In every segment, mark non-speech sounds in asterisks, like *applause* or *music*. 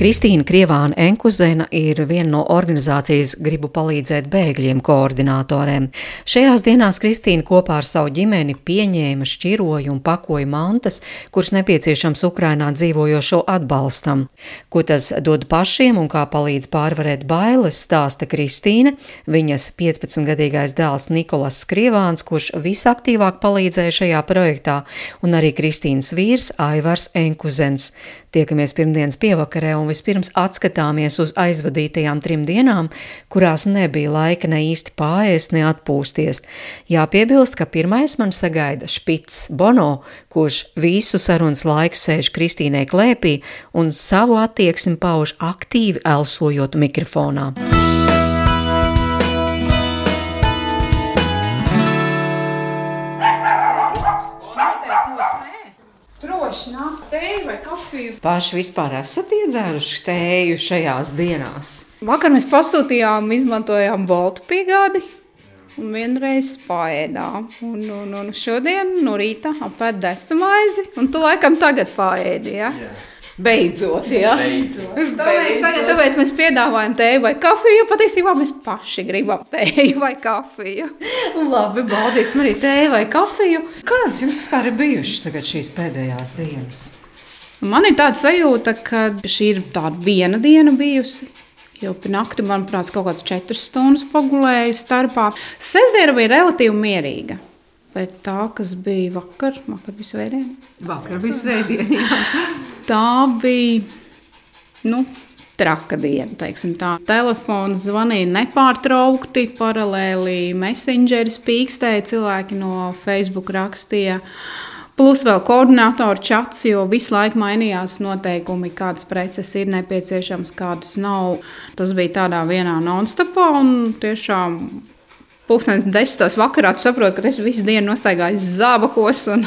Kristīna Krievāna Enkuzena ir viena no organizācijas Gribu palīdzēt bēgļiem koordinatoriem. Šajās dienās Kristīna kopā ar savu ģimeni pieņēma, šķiroja un pakoja mantas, kuras nepieciešams Ukrainā dzīvojošo atbalstam. Ko tas dod pašiem un kā palīdz pārvarēt bailes, stāsta Kristīna, viņas 15-gadīgais dēls Nikolas Krievāns, kurš visaktīvāk palīdzēja šajā projektā, un arī Kristīnas vīrs Aivars Enkuzens. Tiekamies pirmdienas pievakarē un vispirms atskatāmies uz aizvadītajām trim dienām, kurās nebija laika ne īsti pāriest, ne atpūsties. Jāpiebilst, ka pirmais man sagaida Špits Bono, kurš visu sarunas laiku sēž Kristīnai klēpī un savu attieksmi pauž aktīvi elsojot mikrofonā. Droši kafiju. Paši vispār esat iedzēruši tēju šajās dienās? Vakar mēs pasūtījām, izmantojām Boltu piegādi. Un vienreiz pārēdām. Un, un, un šodien no rīta apēd desu maizi. Un tu laikam tagad pārēdi, ja? Yeah. Beidzot, jā. Beidzot. Tāpēc, tagad, tāpēc mēs piedāvājam tēju vai kafiju, jo patiesībā mēs paši gribam tēju vai kafiju. Labi, baudīsim arī tēju vai kafiju. Kādas jums vispār ir bijušas tagad šīs pēdējās dienas? Man ir tāda sajūta, ka šī ir tāda viena diena bijusi. Pie nakti, manuprāt, kaut kādas četras stundas pagulēju starpā. Sestdiena bija relatīvi mierīga. Bet tā, kas bija vakar, vakar bija svētdiena. Vakar bija svētdiena. *laughs* tā bija nu, traka diena. Telefons zvanīja nepārtraukti, paralēli messengeris pīkstēja, cilvēki no Facebook rakstīja. Plus vēl koordinātoru čats, jo visu laiku mainījās noteikumi, kādas preces ir nepieciešamas, kādas nav. Tas bija tādā vienā non-stopā un tiešām pusdienas desmitos vakarā tu saproti, ka es visu dienu nostaigāju zābakos. Un...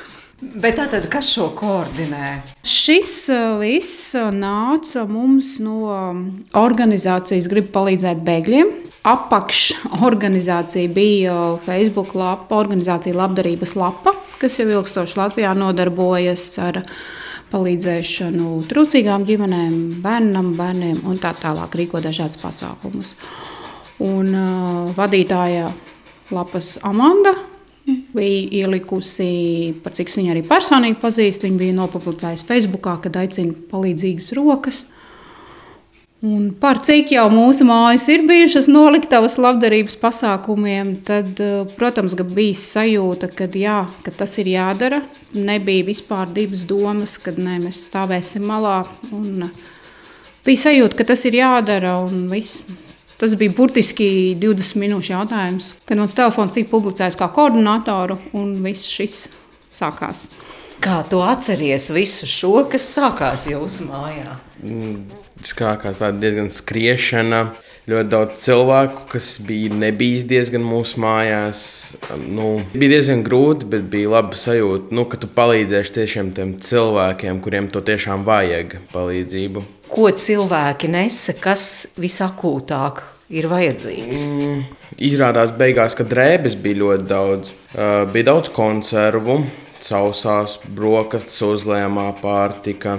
*laughs* Bet tātad, kas šo koordinē? Šis uh, viss uh, nāca mums no um, organizācijas Gribu palīdzēt bēgļiem. Apakšorganizācija bija uh, Facebook lapa, organizācija labdarības lapa, kas jau ilgstoši Latvijā nodarbojas ar palīdzēšanu trūcīgām ģimenēm, bērnam, bērniem un tā tālāk rīko dažādas pasākumus. Un uh, vadītāja lapas Amanda bija ielikusi, par cik viņa arī personīgi pazīst. Viņa bija nopublicējusi Facebookā, kad aicina palīdzīgas rokas. Un par cik jau mūsu mājas ir bijušas noliktavas labdarības pasākumiem, tad, uh, protams, bija sajūta, ka, jā, ka tas ir jādara. Nebija vispār divas domas, kad ne, mēs stāvēsim malā. Un, uh, bija sajūta, ka tas ir jādara un viss. Tas bija burtiski 20 minūšu jautājums, kad mans telefons tika publicēts kā koordinatoru, un viss šis sākās. Kā tu atceries visu šo, kas sākās jūsu mājā? Mm, sākās tāda diezgan skriešana. Ļoti daudz cilvēku, kas bija nebijis diezgan mūsu mājās. Nu, bija diezgan grūti, bet bija laba sajūta, nu, ka tu palīdzēsi tiešām tiem cilvēkiem, kuriem to tiešām vajag palīdzību ko cilvēki nesa, kas visakūtāk ir vajadzīgs? Mm, izrādās, beigās, ka drēbes bija ļoti daudz. Uh, bija daudz konservu, sausās, brokastis, uzlēmā pārtika.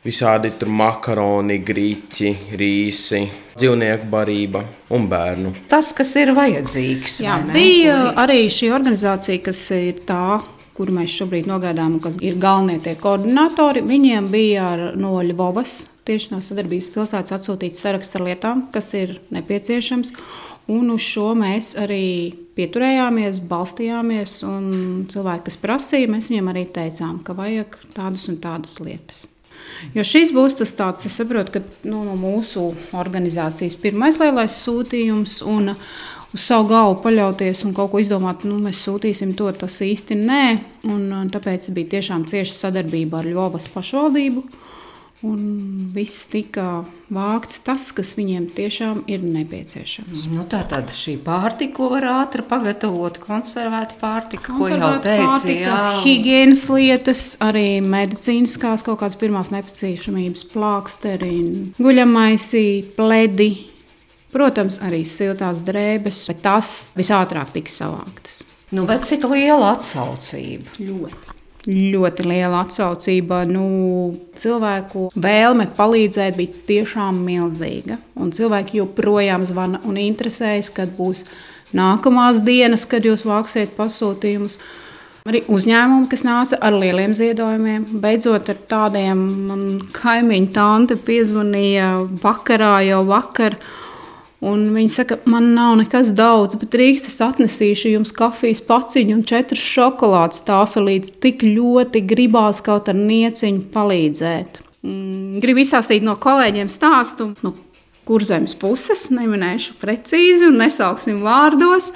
Visādi tur makaroni, grīķi, rīsi, dzīvnieku barība un bērnu. Tas, kas ir vajadzīgs. Jā, bija arī šī organizācija, kas ir tā, kuru mēs šobrīd nogaidām, kas ir galvenie tie koordinatori. Viņiem bija no Ļuvovas tieši no sadarbības pilsētas atsūtīts saraksts ar lietām, kas ir nepieciešams. Un uz šo mēs arī pieturējāmies, balstījāmies. Cilvēki, kas prasīja, mēs viņiem arī teicām, ka vajag tādas un tādas lietas. Jo šis būs tas tāds, es saprotu, ka nu, no mūsu organizācijas pirmais lielais sūtījums. Un, Uz savu galvu paļauties un kaut ko izdomāt, nu, mēs sūtīsim to, tas īsti nē. Un, tāpēc bija tiešām cieša sadarbība ar Ļovas pašvaldību. Un viss tika vākts tas, kas viņiem tiešām ir nepieciešams. Nu, tā tad šī pārtika, ko var ātri pagatavot, konservēta pārtika, ko jau Konservēta teicu. Higienas lietas, arī medicīniskās kaut kādas pirmās nepieciešamības, plāksteri, guļamaisi, pledi. Protams, arī siltās drēbes, bet tās visātrāk tika savāktas. Nu, bet cik liela atsaucība? Ļoti. Ļoti liela atsaucība. Nu, cilvēku vēlme palīdzēt bija tiešām milzīga. Un cilvēki joprojām zvana un interesējas, kad būs nākamās dienas, kad jūs vāksiet pasūtījumus. Arī uzņēmumi, kas nāca ar lieliem ziedojumiem, beidzot ar tādiem man kaimiņu tante piezvanīja vakarā jau vakar. Un viņi saka, man nav nekas daudz, bet drīkst es atnesīšu jums kafijas paciņu un četras šokolādes tāfelītes. Tik ļoti gribās kaut ar nieciņu palīdzēt. Mm, gribu izstāstīt no kolēģiem stāstu, no kurzemes puses, neminēšu precīzi un nesauksim vārdos.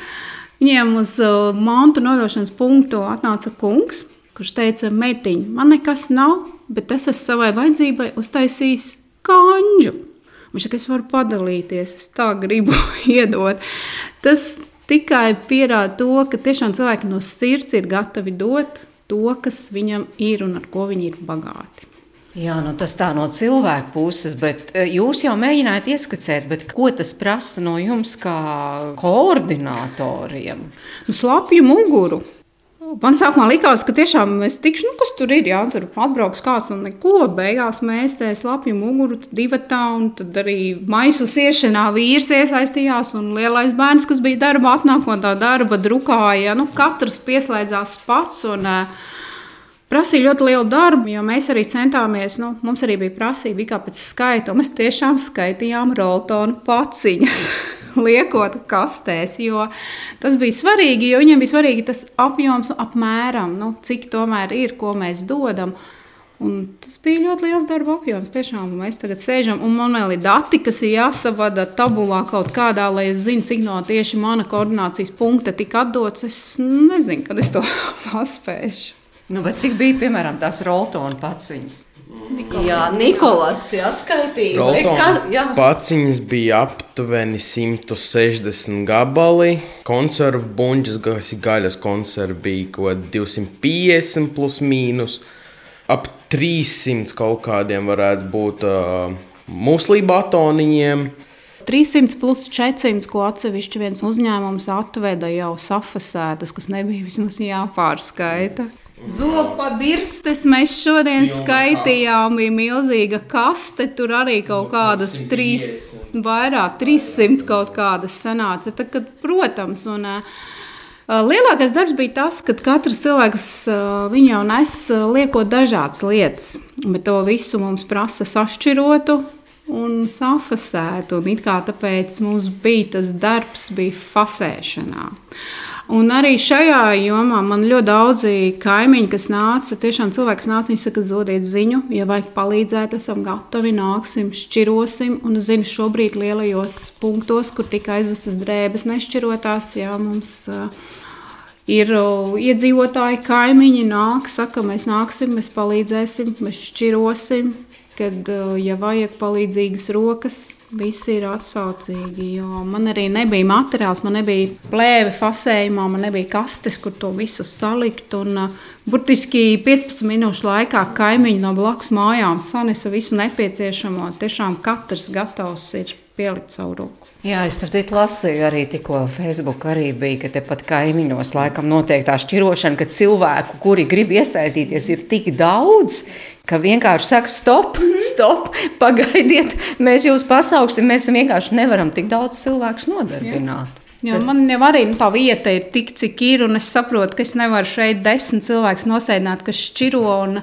Viņiem uz uh, mantu nodošanas punktu atnāca kungs, kurš teica, meitiņ, man nekas nav, bet es esmu savai vajadzībai uztaisījis kanģu. Viņš saka, es varu padalīties, es tā gribu *laughs* iedot. Tas tikai pierāda to, ka tiešām cilvēki no sirds ir gatavi dot to, kas viņam ir un ar ko viņi ir bagāti. Jā, nu tas tā no cilvēka puses, bet eh, jūs jau mēģinājāt ieskicēt, bet ko tas prasa no jums kā koordinatoriem? Nu, slapju muguru. Man sākumā likās, ka tiešām es tikšu, nu, kas tur ir. Jā, tur atbrauks kāds un neko. Beigās mēs te slapju muguru, divi tā, un tad arī maisu siešanā vīrs iesaistījās. Un lielais bērns, kas bija darbā, atnāk no tā darba, drukāja. Nu, katrs pieslēdzās pats. Un, uh, Prasīja ļoti lielu darbu, jo mēs arī centāmies. Nu, mums arī bija prasība, kā pēc skaita. Mēs tiešām skaitījām roltonu paciņas. *laughs* *laughs* liekot kastēs. Tas bija svarīgi, jo viņiem bija svarīgi tas apjoms, apmēram, nu, cik tomēr ir, ko mēs dodam. Un tas bija ļoti liels darba apjoms. Tiešām mēs tagad sēžam, un man vēl ir dati, kas ir jāsavada tabulā kaut kādā, lai es zinātu, cik no tieši mana koordinācijas punkta tika atdots. Es nezinu, kad es to *laughs* paspēšu. Nu, cik bija piemēram tās roltona paciņas? Nikolas. Jā, Nikolas jāskaitīja. Roltona paciņas bija aptuveni 160 gabali. Konservu buļģis, kas ir gaļas konservi, bija kaut 250 plus mīnus. Ap 300 kaut kādiem varētu būt uh, muslī batoniņiem. 300 plus 400, ko atsevišķi viens uzņēmums atveda jau safasētas, kas nebija vismaz jāpārskaita. Zopa birstes mēs šodien skaitījām, bija milzīga kaste, tur arī kaut kādas trīs, vairāk, 300 kaut kādas sanāca. Tā, kad, protams, un, Lielākais darbs bija tas, ka katrs cilvēks jau nes liekot dažādas lietas, bet to visu mums prasa sašķirotu un safasētu. Un tāpēc mums bija tas darbs, bija fasēšanā. Un arī šajā jomā man ļoti daudzi kaimiņi, kas nāca, tiešām cilvēki, kas nāca, viņi saka, zodiet ziņu, ja vajag palīdzēt, esam gatavi, nāksim, šķirosim. Un es zinu, šobrīd lielajos punktos, kur tika aizvestas drēbes nešķirotās, jā, mums uh, ir iedzīvotāji, kaimiņi nāk, saka, mēs nāksim, mēs palīdzēsim, mēs šķirosim. Kad, ja vajag palīdzīgas rokas, visi ir atsaucīgi. Man arī nebija materiāls, man nebija plēve fasējumā, man nebija kastes, kur to visu salikt. Un, burtiski 15 minūšu laikā kaimiņi no blakus mājām sanesa visu nepieciešamo. Tiešām katrs gatavs ir pielikt savu roku. Jā, es tur lasīju arī tikko Facebook, arī bija, ka tepat kaimiņos laikam notiek tā šķirošana, ka cilvēku, kuri grib iesaistīties, ir tik daudz, ka vienkārši saka, stop, stop, pagaidiet, mēs jūs pasauksim, mēs vienkārši nevaram tik daudz cilvēku nodarbināt. Jā. Jo man jau arī nu, tā vieta ir tik, cik ir, un es saprotu, ka es nevaru šeit desmit cilvēkus nosēdināt, kas šķiro. Un,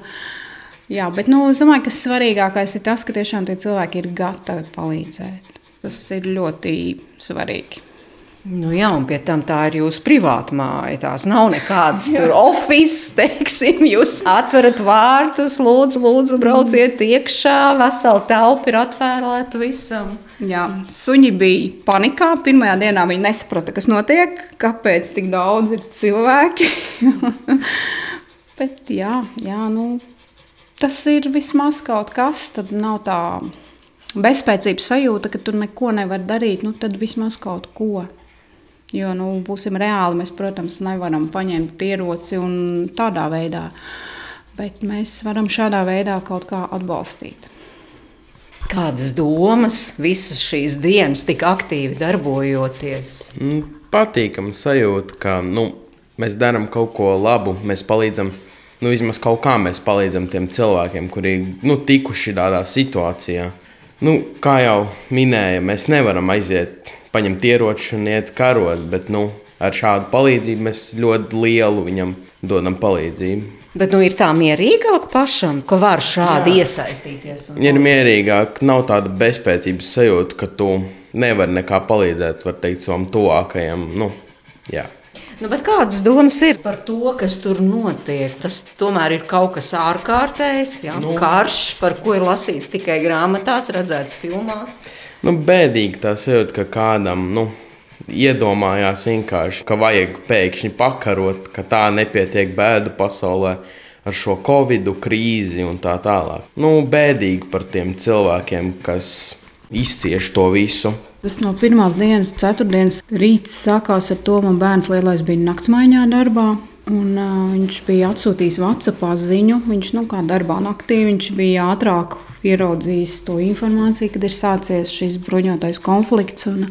jā, bet nu, es domāju, ka svarīgākais ir tas, ka tiešām tie cilvēki ir gatavi palīdzēt. Tas ir ļoti svarīgi. Nu jā, un pie tam tā ir jūsu privāta māja. Tās nav nekādas oficiālas, teiksim, jūs atverat vārtus, lūdzu, lūdzu brauciet iekšā. Vesela telpa ir atvērta visam. Jā, suņi bija panikā. Pirmajā dienā viņi nesaprata, kas notiek, kāpēc tik daudz ir cilvēki. *laughs* Bet jā, jā nu, tas ir vismaz kaut kas, tad nav tā bezspēcības sajūta, ka tu neko nevari darīt, nu, tad vismaz kaut ko. Jo, nu, būsim reāli, mēs, protams, nevaram paņemt ieroci un tādā veidā, bet mēs varam šādā veidā kaut kā atbalstīt. Kādas domas visas šīs dienas tik aktīvi darbojoties? Mm, patīkami sajūta, ka nu, mēs darām kaut ko labu, mēs palīdzam. Nu, vismaz kaut kā mēs palīdzam tiem cilvēkiem, kuri nu, tikuši tādā situācijā. Nu, kā jau minēja, mēs nevaram aiziet, paņemt ieroči un iet karot, bet nu, ar šādu palīdzību mēs ļoti lielu viņam dodam palīdzību. Bet nu, ir tā mierīgāk pašam, ka var šādi Jā. iesaistīties. Ir mierīgāk, nav tāda bezspēcības sajūta, ka tu nevari nekā palīdzēt, var teikt, savam tuvākajam. Nu, jā. Nu, kādas domas ir par to, kas tur notiek? Tas tomēr ir kaut kas ārkārtējs, ja? nu, karš, par ko ir lasīts tikai grāmatās, redzēts filmās. Nu, bēdīgi tas jūt, ka kādam nu, iedomājās vienkārši, ka vajag pēkšņi pakarot, ka tā nepietiek bēdu pasaulē ar šo covid krīzi un tā tālāk. Nu, bēdīgi par tiem cilvēkiem, kas izcieš to visu. Tas no pirmās dienas, ceturtdienas rīts sākās ar to, ka man bērns lielais bija naktsmaiņā darbā. Un, uh, viņš bija atsūtījis WhatsApp ziņu. Viņš nu, kā darbā naktī bija ātrāk ieraudzījis to informāciju, kad ir sācies šis bruņotais konflikts. Un,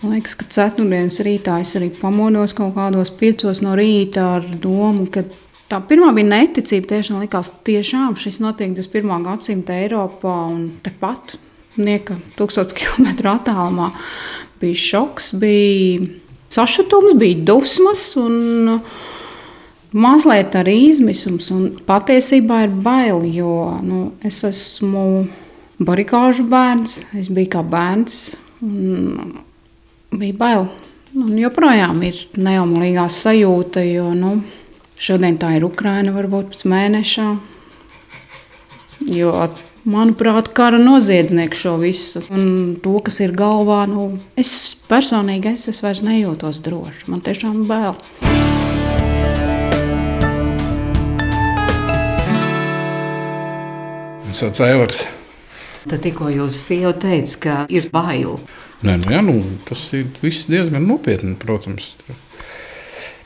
Man liekas, ka ceturtdienas rītā es arī pamodos kaut kādos piecos no rīta ar domu, ka tā pirmā bija neticība. Tiešām likās, ka šis notiek 21. gadsimta Eiropā un tepat nieka tūkstoš kilometru attālumā. Bija šoks, bija sašutums, bija dusmas un mazliet arī izmisums. Un patiesībā ir bail, jo nu, es esmu barikāžu bērns, es biju kā bērns. Bija bail. Un joprojām ir neomīgā sajūta, jo nu, šodien tā ir Ukraina, varbūt pēc mēneša. Jo manuprāt, kara noziedznieks šo visu. Un to, kas ir galvā, nu, es personīgi es, es vairs nejūtos droši. Man tiešām bail. Es esmu Aivars. Tad tikko jūs sieva teica, ka ir bail. Nē, nu, jā, nu, tas ir diezgan nopietni, protams.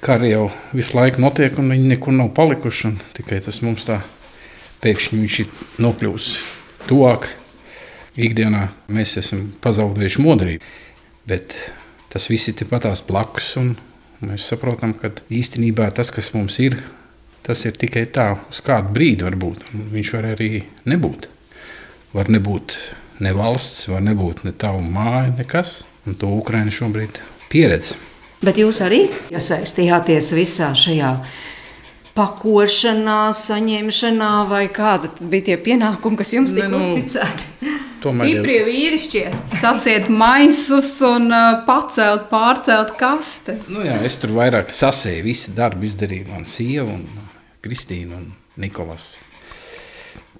Kā arī jau visu laiku notiek, un viņi nekur nav palikuši. Tikai tas mums tā pēkšņi viņš ir nokļuvis tuvāk. Ikdienā mēs esam pazaudējuši modrību, bet tas viss ir patās blakus. Mēs saprotam, ka īstenībā tas, kas mums ir, tas ir tikai tā, uz kādu brīdi var būt. Viņš var arī nebūt. Var nebūt ne valsts, var nebūt ne tava māja, nekas. Un to Ukraiņa šobrīd pieredz. Bet jūs arī iesaistījāties visā šajā pakošanā, saņemšanā, vai kāda bija tie pienākumi, kas jums tika nu, uzticēti? Stiprie vīrišķi sasiet maisus un uh, pacelt, pārcelt kastes. Nu jā, es tur vairāk sasēju, visu darbu izdarīja mana sieva un Kristīna un Nikolas.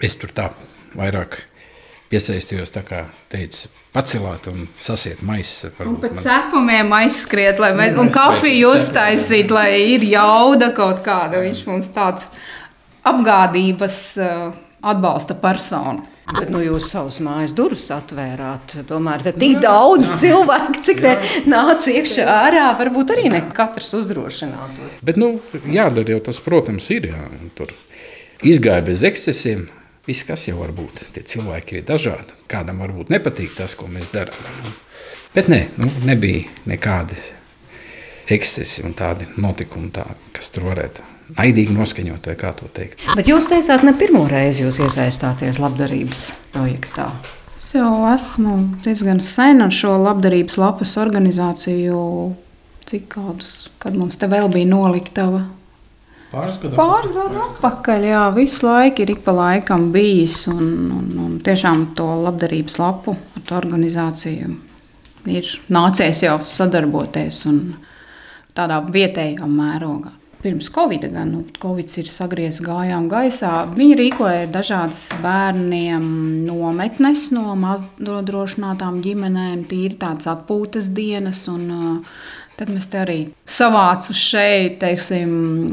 Es tur tā vairāk piesaistījos, tā kā teica, pacelāt un sasiet maisu. Un pēc man... cepumiem aizskriet, lai mēs, un kafiju uztaisīt, lai ir jauda kaut kāda. Viņš mums tāds apgādības uh, atbalsta persona. Bet nu, jūs savus mājas durvis atvērāt. Tomēr tik daudz cilvēku, cik nāca iekšā ārā, varbūt arī ne katrs uzdrošinātos. Bet, nu, jādara jau tas, protams, ir. Jā. Tur izgāja bez ekscesiem. Viss, kas jau var būt, tie cilvēki ir dažādi. Kādam varbūt nepatīk tas, ko mēs darām. Bet nē, nu, nebija nekādi ekscesi un tādi notikumi, tā, kas tur varētu naidīgi noskaņot, vai kā to teikt. Bet jūs teicāt, ne pirmo reizi jūs iesaistāties labdarības projektā. Es jau esmu diezgan sen ar šo labdarības lapas organizāciju, cik kādus, kad mums te vēl bija noliktava Pāris gadu Pāris gadu atpakaļ, jā, visu laiku ir ik pa laikam bijis. Un, un, un tiešām to labdarības lapu ar organizāciju ir nācies jau sadarboties un tādā vietējā mērogā. Pirms Covid, gan nu, Covid ir sagriezis gājām gaisā. Viņi rīkoja dažādas bērniem nometnes no mazdrošinātām ģimenēm, tīri tādas atpūtas dienas. Un, uh, Tad mēs te arī savācām šeit, teiksim,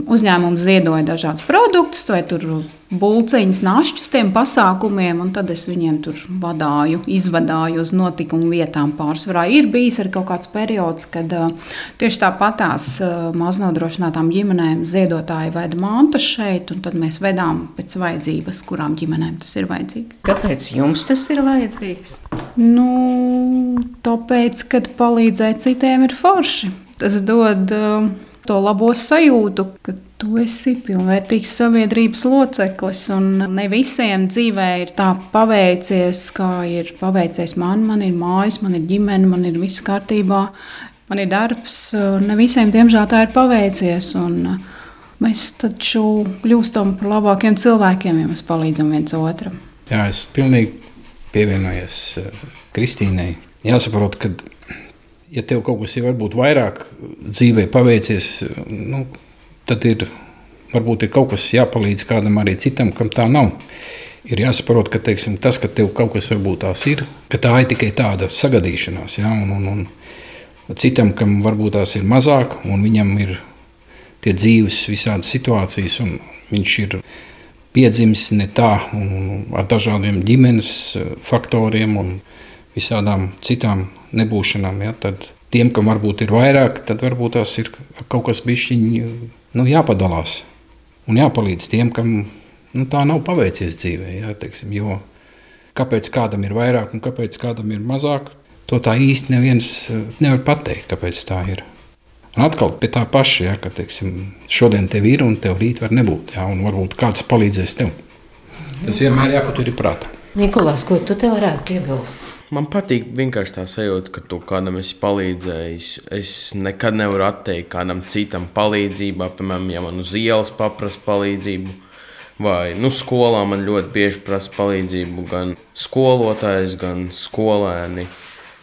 uzņēmums ziedoja dažādus produktus, vai tur bulciņas našķus tiem pasākumiem, un tad es viņiem tur vadāju, izvadāju uz notikumu vietām pārsvarā. Ir bijis arī kaut kāds periods, kad tieši tāpatās maznodrošinātām ģimenēm ziedotāji veda mantas šeit, un tad mēs vedām pēc vajadzības, kurām ģimenēm tas ir vajadzīgs. Kāpēc jums tas ir vajadzīgs? Nu, tāpēc, kad palīdzēt citiem ir forši. Tas dod uh, to labo sajūtu, ka tu esi pilnvērtīgs sabiedrības loceklis. Ne visiem dzīvē ir tā paveicies, kā ir paveicies man. Man ir mājas, man ir ģimene, man ir viss kārtībā, man ir darbs. Ne visiem, diemžēl, tā ir paveicies. Un mēs taču kļūstam par labākiem cilvēkiem, ja mēs palīdzam viens otram. Jā, es pilnīgi pievienojos uh, Kristīnai. Jāsaprot, ka ja tev kaut kas ir varbūt vairāk dzīvē paveicies, nu, tad ir varbūt ir kaut kas jāpalīdz kādam arī citam, kam tā nav. Ir jāsaprot, ka teiksim, tas, ka tev kaut kas varbūt tās ir, ka tā ir tikai tāda sagadīšanās. Ja? Un, un, un citam, kam varbūt tās ir mazāk, un viņam ir tie dzīves visādas situācijas, un viņš ir piedzimis ne tā, un ar dažādiem ģimenes faktoriem un visādām citām nebūšanām. Ja, tad tiem, kam varbūt ir vairāk, tad varbūt tās ir kaut kas bišķiņi nu, jāpadalās un jāpalīdz tiem, kam nu, tā nav paveicies dzīvē. Ja, teiksim, jo kāpēc kādam ir vairāk un kāpēc kādam ir mazāk, to tā īsti neviens eh, nevar pateikt, kāpēc tā ir. Un atkal pie tā paša, ja, ka teiksim, šodien tev ir un tev rīt var nebūt. Ja, un varbūt kāds palīdzēs tev. Tas vienmēr jāpatur prātā. Nikolās, ko tu te varētu piebilst? Man patīk vienkārši tā sajūta, ka tu kādam esi palīdzējis. Es nekad nevaru atteikt kādam citam palīdzību. Piemēram, ja man uz ielas paprasta palīdzību, vai nu, skolā man ļoti bieži prasa palīdzību gan skolotājs, gan skolēni.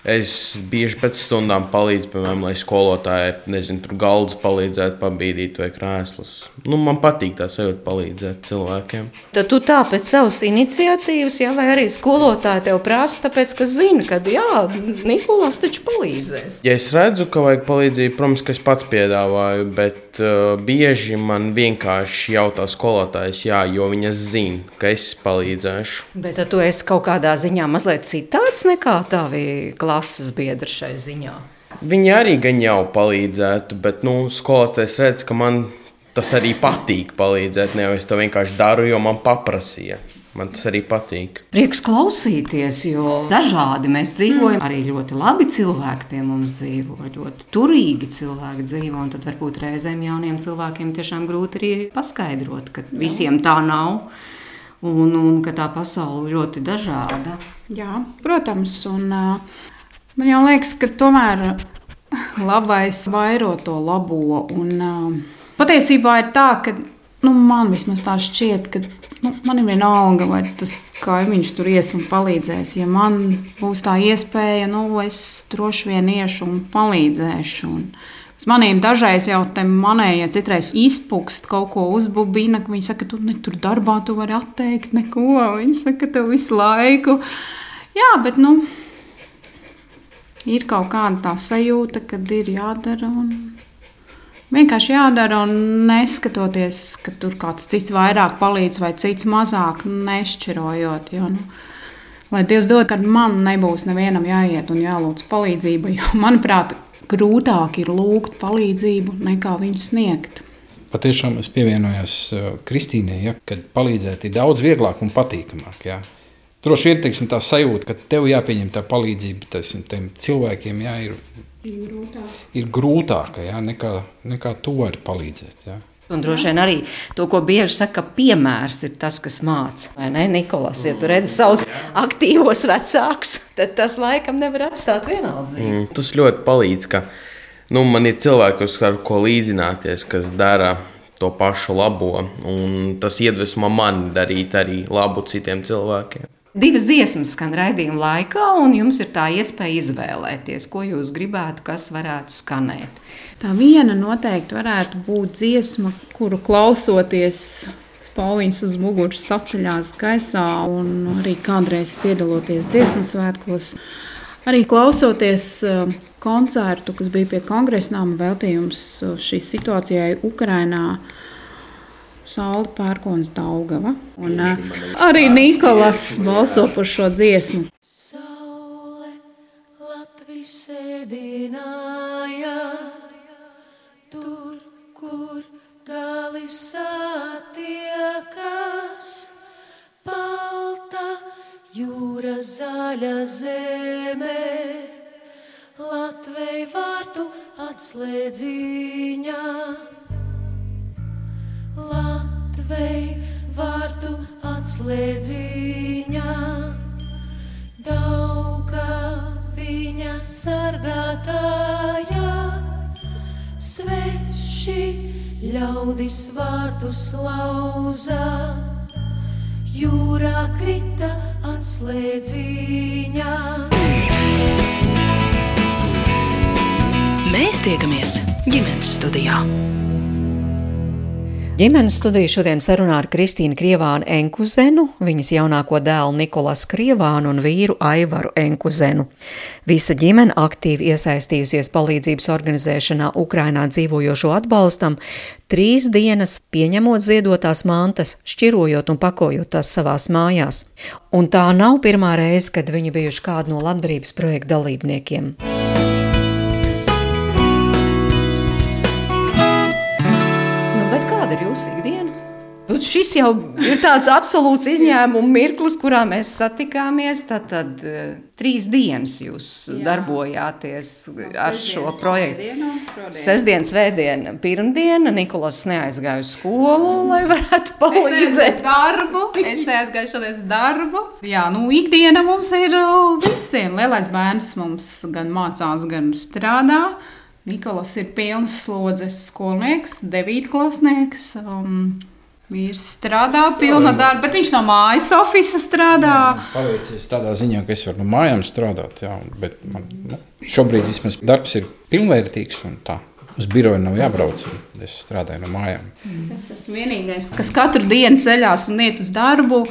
Es bieži pēc stundām palīdzu, piemēram, lai skolotāji, nezinu, tur galdus palīdzētu pabīdīt vai krēslus. Nu, man patīk tā sajūta palīdzēt cilvēkiem. Tad tu tā pēc savas iniciatīvas, jā, vai arī skolotāji tev prasa, tāpēc, ka zina, ka, jā, Nikolās taču palīdzēs. Ja es redzu, ka vajag palīdzību, protams, ka es pats piedāvāju, bet uh, bieži man vienkārši jautā skolotājs, jā, jo viņa zina, ka es palīdzēšu. Bet tu esi kaut kādā ziņā mazliet citāds nekā tavi klāsts klases biedri šai ziņā? Viņi arī gan jau palīdzētu, bet nu, skolotājs redz, ka man tas arī patīk palīdzēt. Ne jau es to vienkārši daru, jo man paprasīja. Man tas arī patīk. Prieks klausīties, jo dažādi mēs dzīvojam. Arī ļoti labi cilvēki pie mums dzīvo, ļoti turīgi cilvēki dzīvo. Tad varbūt reizēm jauniem cilvēkiem tiešām grūti arī paskaidrot, ka visiem tā nav. Un, un ka tā pasaule ļoti dažāda. Jā, protams. Un, uh, Man jau liekas, ka tomēr labais vairo to labo. Un, uh, patiesībā ir tā, ka nu, man vismaz tā šķiet, ka nu, man ir vienalga, vai tas kaimiņš tur ies un palīdzēs. Ja man būs tā iespēja, nu, es droši vien iešu un palīdzēšu. Un, Uz maniem dažreiz jau te manējie citreiz izpukst, kaut ko uzbūvina. Viņi saka, tu ne, tur darbā tu vari atteikt neko. Viņi saka, tev visu laiku. Jā, bet nu, ir kaut kāda tā sajūta, ka ir jādara. Vienkārši jādara, un neskatoties, ka tur kāds cits vairāk palīdz vai cits mazāk, nešķirojot. Jo, nu, lai Dievs dod, kad man nebūs nevienam jāiet un jālūdz palīdzība, jo, manuprāt, grūtāk ir lūgt palīdzību nekā viņu sniegt. Patiešām es pievienojos uh, Kristīnai, ja, kad palīdzēt ir daudz vieglāk un patīkamāk. Ja. Droši vien teiksim, tā sajūta, ka tev jāpieņem tā palīdzība teiksim, tiem cilvēkiem, jā, ir, grūtāk. ir grūtāka jā, nekā, nekā tu vari palīdzēt. Jā. Un droši vien arī to, ko bieži saka, piemērs ir tas, kas māca. Vai ne, Nikolas? Ja tu redzi savus aktīvos vecākus, tad tas laikam nevar atstāt vienaldzīgi. Mm, tas ļoti palīdz, ka nu, man ir cilvēki, ar ko līdzināties, kas dara to pašu labo. Tas iedvesmo mani darīt arī labu citiem cilvēkiem. Divas dziesmas skan raidījuma laikā, un jums ir tā iespēja izvēlēties, ko jūs gribētu, kas varētu skanēt. Tā viena noteikti varētu būt dziesma, kuru klausoties. Spauļņus uz muguras saceļās gaisā, un arī kādreiz piedaloties dziesmu svētkos. Arī klausoties uh, koncertu, kas bija pie kongresa nama veltījums uh, šī situācijai Ukrajinā, Saula Pērkons Daugava. Un uh, arī Nikolas balso par šo dziesmu. Saule Latvijas sēdināja, tur, kur gali satiekas, balta jūra zaļa zeme, Latvei vārtu atslēdziņā. Latvei vārtu atslēdziņā. Dauga viņa sargātājā, sveši ļaudis vārtus lauza, jūrā krita atslēdziņā. Mēs tiekamies ģimenes studijā. Ģimenes studija šodien sarunā ar Kristīnu Krievānu Enkuzenu, viņas jaunāko dēlu Nikolas Krievānu un vīru Aivaru Enkuzenu. Visa ģimene aktīvi iesaistījusies palīdzības organizēšanā Ukrainā dzīvojošo atbalstam, trīs dienas pieņemot ziedotās mantas, šķirojot un pakojot tās savās mājās. Un tā nav pirmā reize, kad viņi bijuši kādu no labdarības projekta dalībniekiem. Jūsu ikdiena? Nu, šis jau ir tāds absolūts izņēmuma mirklis, kurā mēs satikāmies. Tad, tad uh, trīs dienas jūs Jā. darbojāties no ar šo projektu. Sestdiena, svētdiena, pirmdiena. Nikolas neaizgāja uz skolu, lai varētu palīdzēt. darbu. Es neaizgāju šodien darbu. Jā, nu, ikdiena mums ir uh, visiem. Lielais bērns mums gan mācās, gan strādā. Nikolas ir pilns slodzes skolnieks, devītklasnieks. Um, Vīrs strādā, pilna darba, bet viņš no mājas oficiālā strādā. Paveicies tādā ziņā, ka es varu no mājām strādāt, jā, bet man nu, šobrīd vismaz darbs ir pilnvērtīgs un tā. Uz biroju nav jābrauc. Es strādāju no mājām. Es esmu vienīgais, kas katru dienu ceļās un iet uz darbu.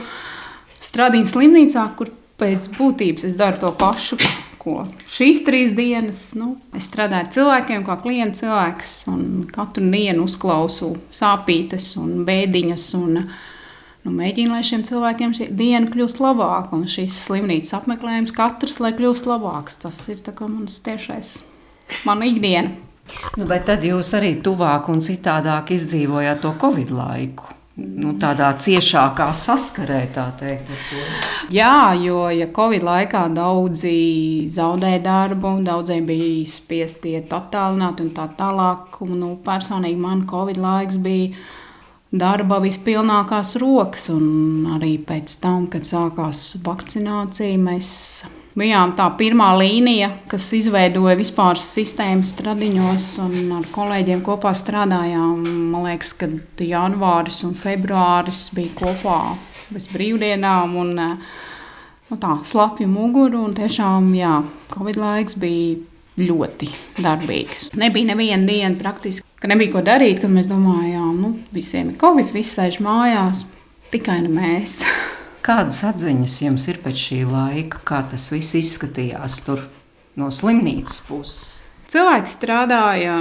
Strādājot slimnīcā, kur pēc būtības es daru to pašu. Ko. Šīs trīs dienas nu, es strādāju ar cilvēkiem, kā klienta cilvēks. Katru dienu uzklausu sāpītes un bēdiņas. Un, nu, mēģinu, lai šiem cilvēkiem šī diena kļūst labāka. Un šīs slimnīcas apmeklējums katrs, lai kļūst labāks. Tas ir mans tiešais, mana ikdiena. Nu, bet tad jūs arī tuvāk un citādāk izdzīvojāt to Covid laiku nu, tādā ciešākā saskarē, tā teikt. Jā, jo ja Covid laikā daudzi zaudēja darbu, daudziem bija spiesti iet attālināt un tā tālāk. Un, nu, personīgi man Covid laiks bija darba vispilnākās rokas, un arī pēc tam, kad sākās vakcinācija, mēs bijām tā pirmā līnija, kas izveidoja vispār sistēmas stradiņos un ar kolēģiem kopā strādājām. Man liekas, ka janvāris un februāris bija kopā bez brīvdienām un nu, tā slapju muguru. Un tiešām, jā, Covid laiks bija ļoti darbīgs. Nebija neviena diena praktiski, ka nebija ko darīt, kad mēs domājām, nu, visiem ir Covid, visi sēž mājās, tikai ne mēs. *laughs* Kādas atziņas jums ir pēc šī laika, kā tas viss izskatījās tur no slimnīcas puses? Cilvēki strādāja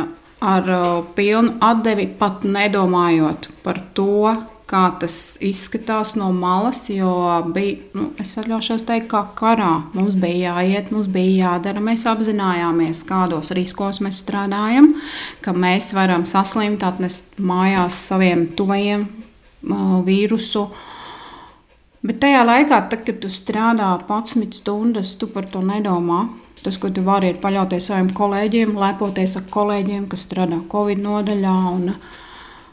ar pilnu atdevi, pat nedomājot par to, kā tas izskatās no malas. Jo bija, nu, es atļaušos teikt, kā karā. Mums bija jāiet, mums bija jādara. Mēs apzinājāmies, kādos riskos mēs strādājam, ka mēs varam saslimt, atnest mājās saviem tuvajiem uh, vīrusu. Bet tajā laikā, tad, kad tu strādā 11 stundas, tu par to nedomā. Tas, ko tu vari, ir paļauties saviem kolēģiem, lepoties ar kolēģiem, kas strādā Covid nodaļā. Un,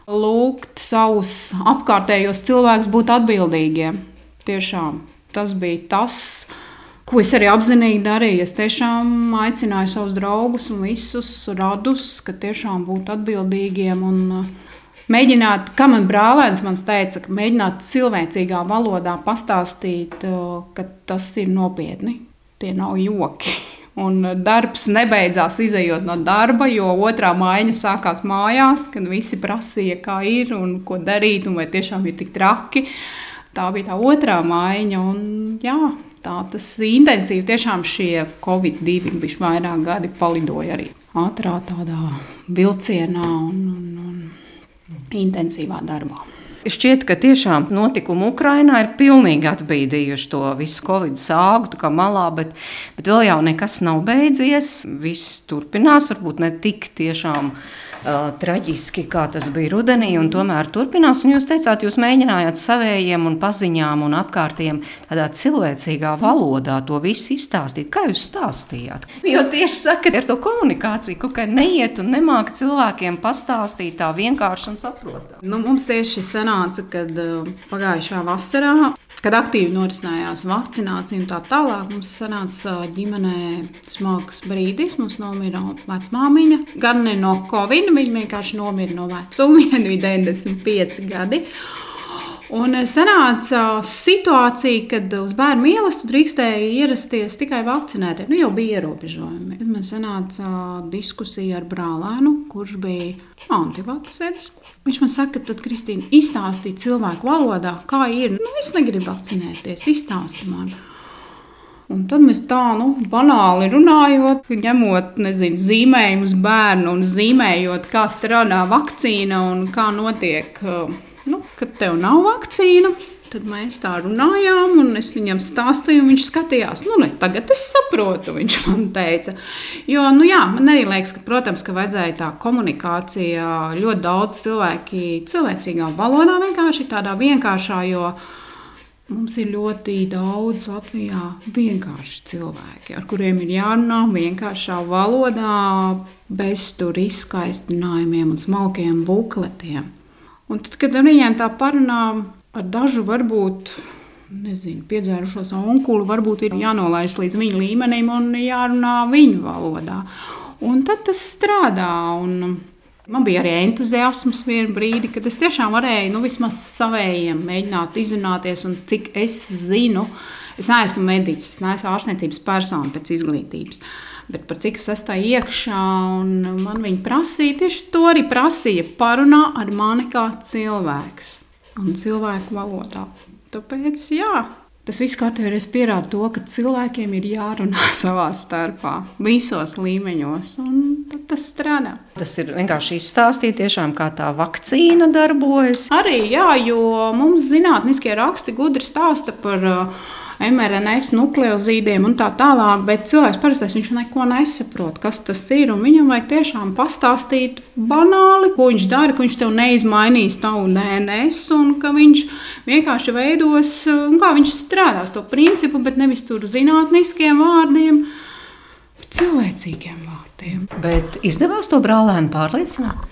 lūgt savus apkārtējos cilvēkus būt atbildīgiem. Tiešām tas bija tas, ko es arī apzinīgi darīju. Es tiešām aicināju savus draugus un visus radus, ka tiešām būt atbildīgiem. Un, Mēģināt, kā man brālēns man teica, mēģināt cilvēcīgā valodā pastāstīt, ka tas ir nopietni. Tie nav joki. Un darbs nebeidzās izējot no darba, jo otrā maiņa sākās mājās, kad visi prasīja, kā ir un ko darīt, un vai tiešām ir tik traki. Tā bija tā otrā maiņa. Un, jā, tā tas intensīvi tiešām šie Covid-2 bija vairāk gadi palidoja arī ātrā tādā vilcienā un, un intensīvā darbā. Šķiet, ka tiešām notikumi Ukrainā ir pilnīgi atbīdījuši to visu covid sāgu malā, bet, bet vēl jau nekas nav beidzies. Viss turpinās, varbūt ne tik tiešām uh, traģiski, kā tas bija rudenī, un tomēr turpinās. Un jūs teicāt, jūs mēģinājāt savējiem un paziņām un apkārtiem tādā cilvēcīgā valodā to visu izstāstīt. Kā jūs stāstījāt? Jo tieši sakat, ar to komunikāciju kaut kā neiet un nemāka cilvēkiem pastāstīt tā vienkārši un saprotami. Nu, mums tieši sanāca, kad uh, pagājušā vasarā kad aktīvi norisinājās vakcinācija un tā tālāk, mums sanāca ģimenē smags brīdis. Mums nomira vecmāmiņa. Gan ne no covid, viņa vienkārši nomira no vecuma, viņa bija 95 gadi. Un sanāca situācija, kad uz bērnu mīlestību drīkstēja ierasties tikai vakcinētie. Nu, jau bija ierobežojumi. Tad man sanāca diskusija ar brālēnu, kurš bija antivakcēns. Viņš man saka, tad, Kristīna, izstāstīja cilvēku valodā, kā ir. Nu, es negribu vakcinēties, izstāsti man. Un tad mēs tā nu, banāli runājot, ņemot nezinu, zīmējumus bērnu un zīmējot, kā strādā vakcīna un kā notiek, nu, kad tev nav vakcīna. Tad mēs tā runājām, un es viņam stāstīju, un viņš skatījās, nu, ne, tagad es saprotu, viņš man teica. Jo, nu, jā, man arī liekas, ka, protams, ka vajadzēja tā komunikācija ļoti daudz cilvēki cilvēcīgā valodā, vienkārši tādā vienkāršā, jo mums ir ļoti daudz Latvijā vienkārši cilvēki, ar kuriem ir jārunā vienkāršā valodā, bez tur izskaistinājumiem un smalkiem bukletiem. Un tad, kad ar viņiem tā parunājām, ar dažu varbūt nezinu, piedzērušos onkuli, varbūt ir jānolaiž līdz viņa līmenim un jārunā viņu valodā. Un tad tas strādā. Un man bija arī entuziasms vienā brīdī, kad es tiešām varēju nu, vismaz savējiem mēģināt izrunāties, un cik es zinu. Es neesmu mediķis, es neesmu ārstniecības persona pēc izglītības. Bet par cik es esmu iekšā, un man viņa prasīja, tieši to arī prasīja, parunā ar mani kā cilvēks un cilvēku valodā. Tāpēc, jā, tas viss kārtībā pierāda to, ka cilvēkiem ir jārunā *laughs* savā starpā, visos līmeņos, un tas strādā. Tas ir vienkārši izstāstīt, tiešām, kā tā vakcīna darbojas. Arī, jā, jo mums zinātniskie raksti gudri stāsta par uh, mRNS nukleozīdiem un tā tālāk, bet cilvēks parasti viņš neko nesaprot, kas tas ir. Viņam vajag tiešām pastāstīt banāli, ko viņš dara, ka viņš tev neizmainīs tavu DNS un ka viņš vienkārši veidos, kā viņš strādās to principu, bet nevis tur zinātniskiem vārdiem, bet cilvēcīgiem vārdiem. Bet izdevās to brālēnu pārliecināt?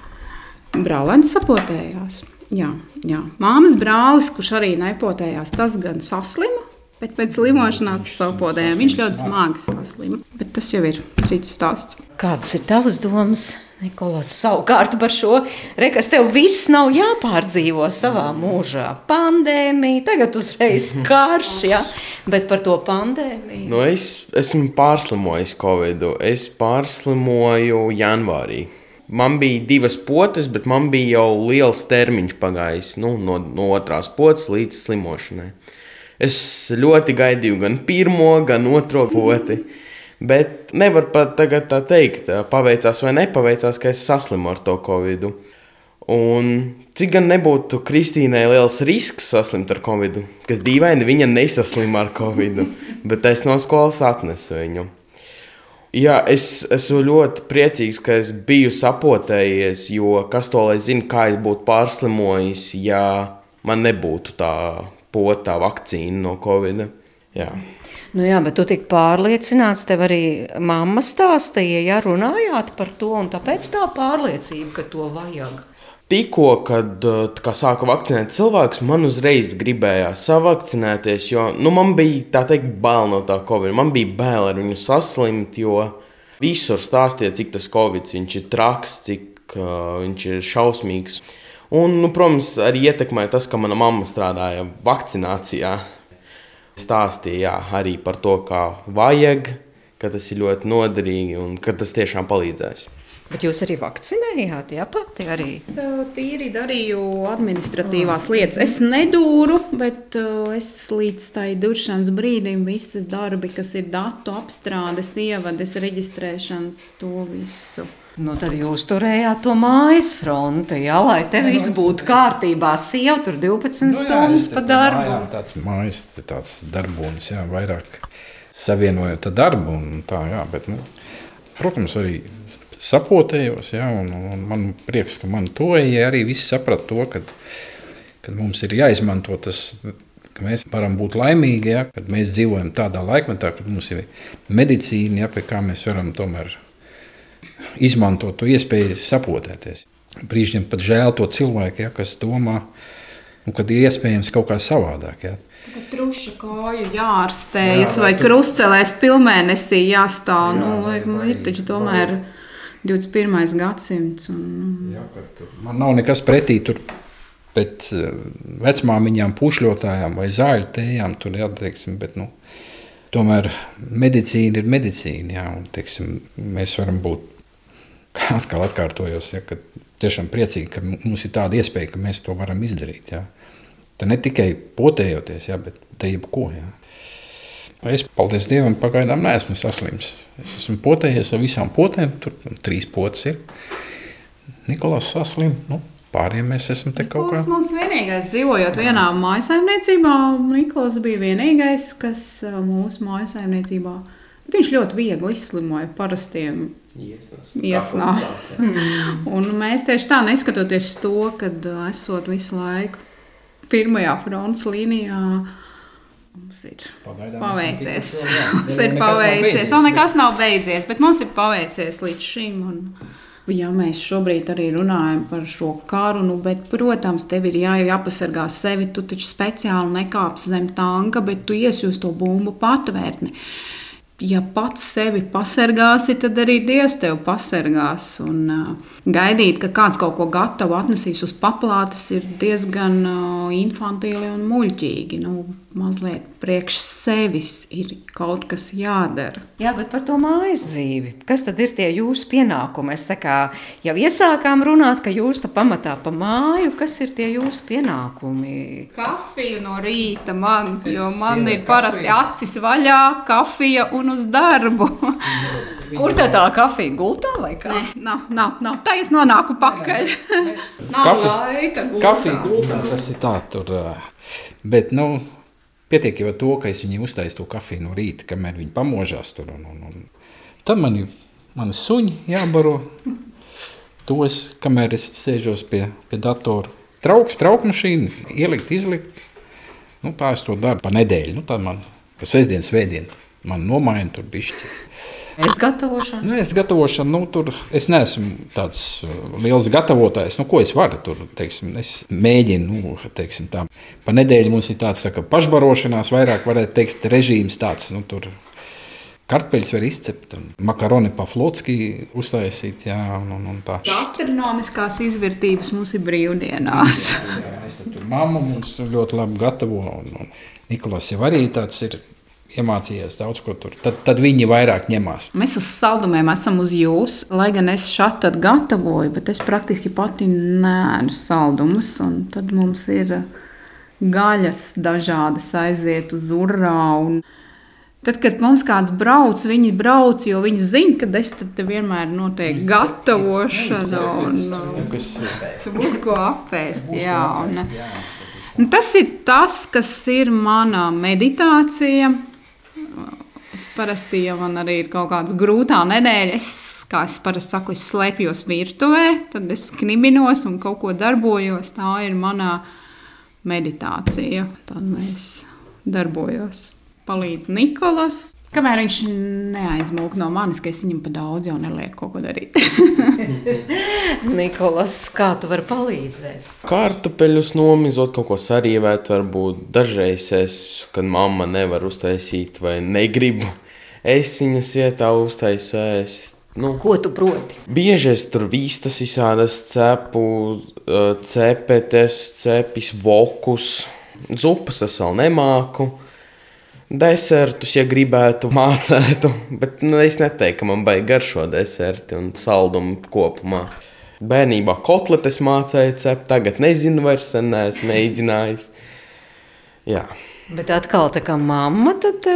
Brālēns sapotējās. Jā, jā. Māmas brālis, kurš arī nepotējās, tas gan saslima, Bet pēc slimošanās sapodējām viņš ļoti smagi saslima. Bet tas jau ir cits stāsts. Kādas ir tavas domas, Nikolās? Savukārt par šo, rekas tev viss nav jāpārdzīvo savā mūžā. Pandēmija, tagad uzreiz *laughs* karš, ja? bet par to pandēmiju. Nu, es esmu pārslimojis Covid. Es pārslimoju janvārī. Man bija divas potes, bet man bija jau liels termiņš pagājis nu, no, no otrās potes līdz slimošanai. Es ļoti gaidīju gan pirmo, gan otro poti. Bet nevar pat tagad tā teikt, paveicās vai nepaveicās, ka es saslimu ar to covid. Un cik gan nebūtu Kristīnai liels risks saslimt ar covid, kas dīvaini viņa nesaslima ar covid, *laughs* bet es no skolas atnesu viņu. Jā, es esmu ļoti priecīgs, ka es biju sapotējies, jo kas to lai zina, kā es būtu pārslimojis, ja man nebūtu tā potā vakcīnu no Covid. Jā. Nu jā, bet tu tik pārliecināts, tev arī mamma stāstīja, ja runājāt par to, un tāpēc tā pārliecība, ka to vajag. Tikko, kad kā, sāka vakcinēt cilvēkus, man uzreiz gribējās savakcinēties, jo nu, man bija tā teikt, bail no tā covid. Man bija bail ar viņu saslimt, jo visur stāstīja, cik tas covid ir traks, cik uh, viņš ir šausmīgs. Un, nu, protams, arī ietekmēja tas, ka mana mamma strādāja vakcinācijā. Stāstīja arī par to, kā vajag, ka tas ir ļoti noderīgi un ka tas tiešām palīdzēs. Bet jūs arī vakcinējāt, jā, pati arī? Es tīri darīju administratīvās oh. lietas. Es nedūru, bet es līdz tai duršanas brīdim visas darbi, kas ir datu apstrādes, ievades, reģistrēšanas, to visu Nu, tad jūs turējāt to mājas fronti, jā, lai te viss būtu kārtībā. Sieva tur 12 nu, jā, stundas pa darbu. Jā, tāds mājas, tāds darbonis, jā, vairāk savienojot ar darbu un tā, jā, bet, nu, protams, arī sapotējos, jā, un, un man prieks, ka man to ja arī visi saprata to, ka, ka mums ir jāizmanto tas ka mēs varam būt laimīgi, ja, kad mēs dzīvojam tādā laikmetā, kad mums ir medicīna, ja, pie kā mēs varam tomēr izmantot to iespēju sapotēties. Brīžiem pat žēl to cilvēku, ja, kas domā, nu, kad ir iespējams kaut kā savādāk. Ja. Truša kāju jāārstējas jā, vai tu... krustcelēs pilnmēnesī jāstāv. Jā, nu, vai, vai, ir taču tomēr 21. gadsimts. Un... Nu. Jā, man nav nekas pretī tur. Bet eh, vecmāmiņām, pušļotājām vai zāļu tējām tur jāteiksim, bet, nu, tomēr medicīna ir medicīna. Jā, un, teiksim, mēs varam būt *laughs* atkal atkārtojos, ja, ka tiešām priecīgi, ka mums ir tāda iespēja, ka mēs to varam izdarīt. Ja. Tā ne tikai potējoties, ja, bet te jebko. Ja. Es, paldies Dievam, pagaidām neesmu saslims. Es esmu potējies ar visām potēm, tur trīs potes ir. Nikolās saslim, nu, pārējiem mēs esam te kaut kā. Mums vienīgais dzīvojot vienā mājasaimniecībā, Nikolās bija vienīgais, kas mūsu mājasaimniecībā, bet viņš ļoti viegli izslimoja parastiem Iesnāk. *laughs* Un mēs tieši tā neskatoties to, ka esot visu laiku pirmajā frontes līnijā. Mums ir Pagaidām paveicies. *laughs* Mums ir paveicies. Vēl nekas nav beidzies, bet mums ir paveicies līdz šim. Un, ja mēs šobrīd arī runājam par šo karu, nu, bet, protams, tev ir jā, jāpasargā sevi. Tu taču speciāli nekāpsi zem tanka, bet tu iesi uz to bumbu patvērtni. Uh, ja pats sevi pasargāsi, tad arī Dievs tevi pasargās. Un, uh, gaidīt, ka kāds kaut ko gatavu atnesīs uz paplātes, ir diezgan uh, infantīli un muļķīgi. Nu, mazliet priekš sevis ir kaut kas jādara. Jā, bet par to mājas dzīvi. Kas tad ir tie jūsu pienākumi? Es kā, jau iesākām runāt, ka jūs tam pamatā pa māju. Kas ir tie jūsu pienākumi? Kafija no rīta man, jo man ir parasti acis vaļā, kafija un uz darbu. Kur tā tā kafija gultā vai kā? Nē, nav, nav, nav. Tā es nonāku pakaļ. *laughs* nav Kafi, laika gultā. Kafija gultā, tas ir tā tur. Bet, nu, Pietiek jau ar to, ka es viņai uztaisu to kafiju no rīta, kamēr viņi pamožās tur. Un, un, un. Tad man ir mani suņi jābaro. Tos, kamēr es sēžos pie, pie datora. Trauks, traukmašīna, ielikt, izlikt. Nu, tā es to daru pa nedēļu. Nu, tā man pa sestdien, svētdien man nomaina tur bišķis. Es gatavošanu. Nu, es gatavošanu, nu, tur es neesmu tāds uh, liels gatavotājs. Nu, ko es varu tur, teiksim, es mēģinu, nu, teiksim, tā. Pa nedēļu mums ir tāds, saka, pašbarošanās, vairāk varētu teikt, režīms tāds, nu, tur. Kartupeļus var izcept, un makaroni paflotski uztaisīt. Jā, un, un, un tā. Astronomiskās izvērtības mums ir brīvdienās. jā, jā, es tur mammu mums ļoti labi gatavo, un, un Nikolās jau arī tāds ir iemācījies daudz ko tur. Tad, tad viņi vairāk ņemās. Mēs uz saldumiem esam uz jums, lai gan es šādi gatavoju, bet es praktiski pati nēdu saldumus. Tad mums ir gaļas dažādas aiziet uz urā. Un... Tad, kad mums kāds brauc, viņi brauc, jo viņi zina, ka es te vienmēr notiek gatavošana. Un, kas būs ko apēst. Jā, un, un tas ir tas, kas ir mana meditācija Es parasti, ja man arī ir kaut kāda grūtā nedēļa, es, kā es parasti saku, es slēpjos virtuvē, tad es knibinos un kaut ko darbojos. Tā ir mana meditācija. Tad mēs darbojos. Palīdz Nikolas. Kamēr viņš neaizmūg no manis, ka es viņam pa daudz jau nelieku kaut ko darīt. *laughs* Nikolas, kā tu vari palīdzēt? Kartupeļus nomizot, kaut ko sarīvēt, varbūt dažreiz es, kad mamma nevar uztaisīt vai negribu, es viņas vietā uztaisu ēst. Nu, Ko tu proti? Bieži es tur vistas visādas cepu, cepetes, cepis, vokus, zupas es vēl nemāku desertus, ja gribētu, *laughs* mācētu. Bet nu, es neteiktu, ka man baigi garšo deserti un saldumu kopumā. Bērnībā kotletes mācīja cept, tagad nezinu, vairs neesmu mēģinājis. Jā. Bet atkal tā kā mamma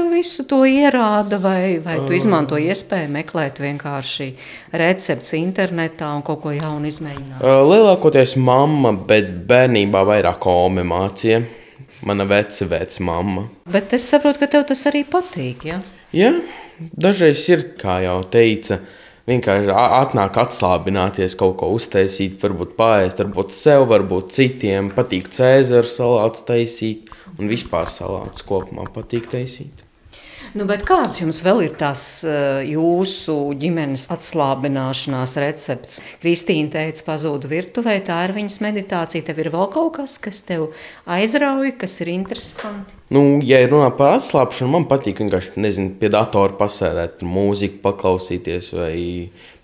visu to ierāda, vai, vai tu izmanto iespēju meklēt vienkārši recepts internetā un kaut ko jaunu izmēģināt? Lielākoties mamma, bet bērnībā vairāk ome mācīja. Mana vece mamma. Bet es saprotu, ka tev tas arī patīk. Ja? Jā, dažreiz ir, kā jau teica, vienkārši atnāk atslābināties, kaut ko uztaisīt, varbūt pāriest, varbūt sev, varbūt citiem. Patīk cēzaru salātu taisīt, un vispār salātus kopumā patīk taisīt. Nu, kāds jums vēl ir tās eh, jūsu ģimenes atslābināšanās recepts? Kristīna teica, pazūd virtuvē, tā ir viņas meditācija. Tev ir vēl kaut kas, kas tev aizrauja, kas ir interesanti. Nu, ja ir runa par atslābšanu, man patīk vienkārši nezinu, pie datora pasēdēt, mūziku paklausīties vai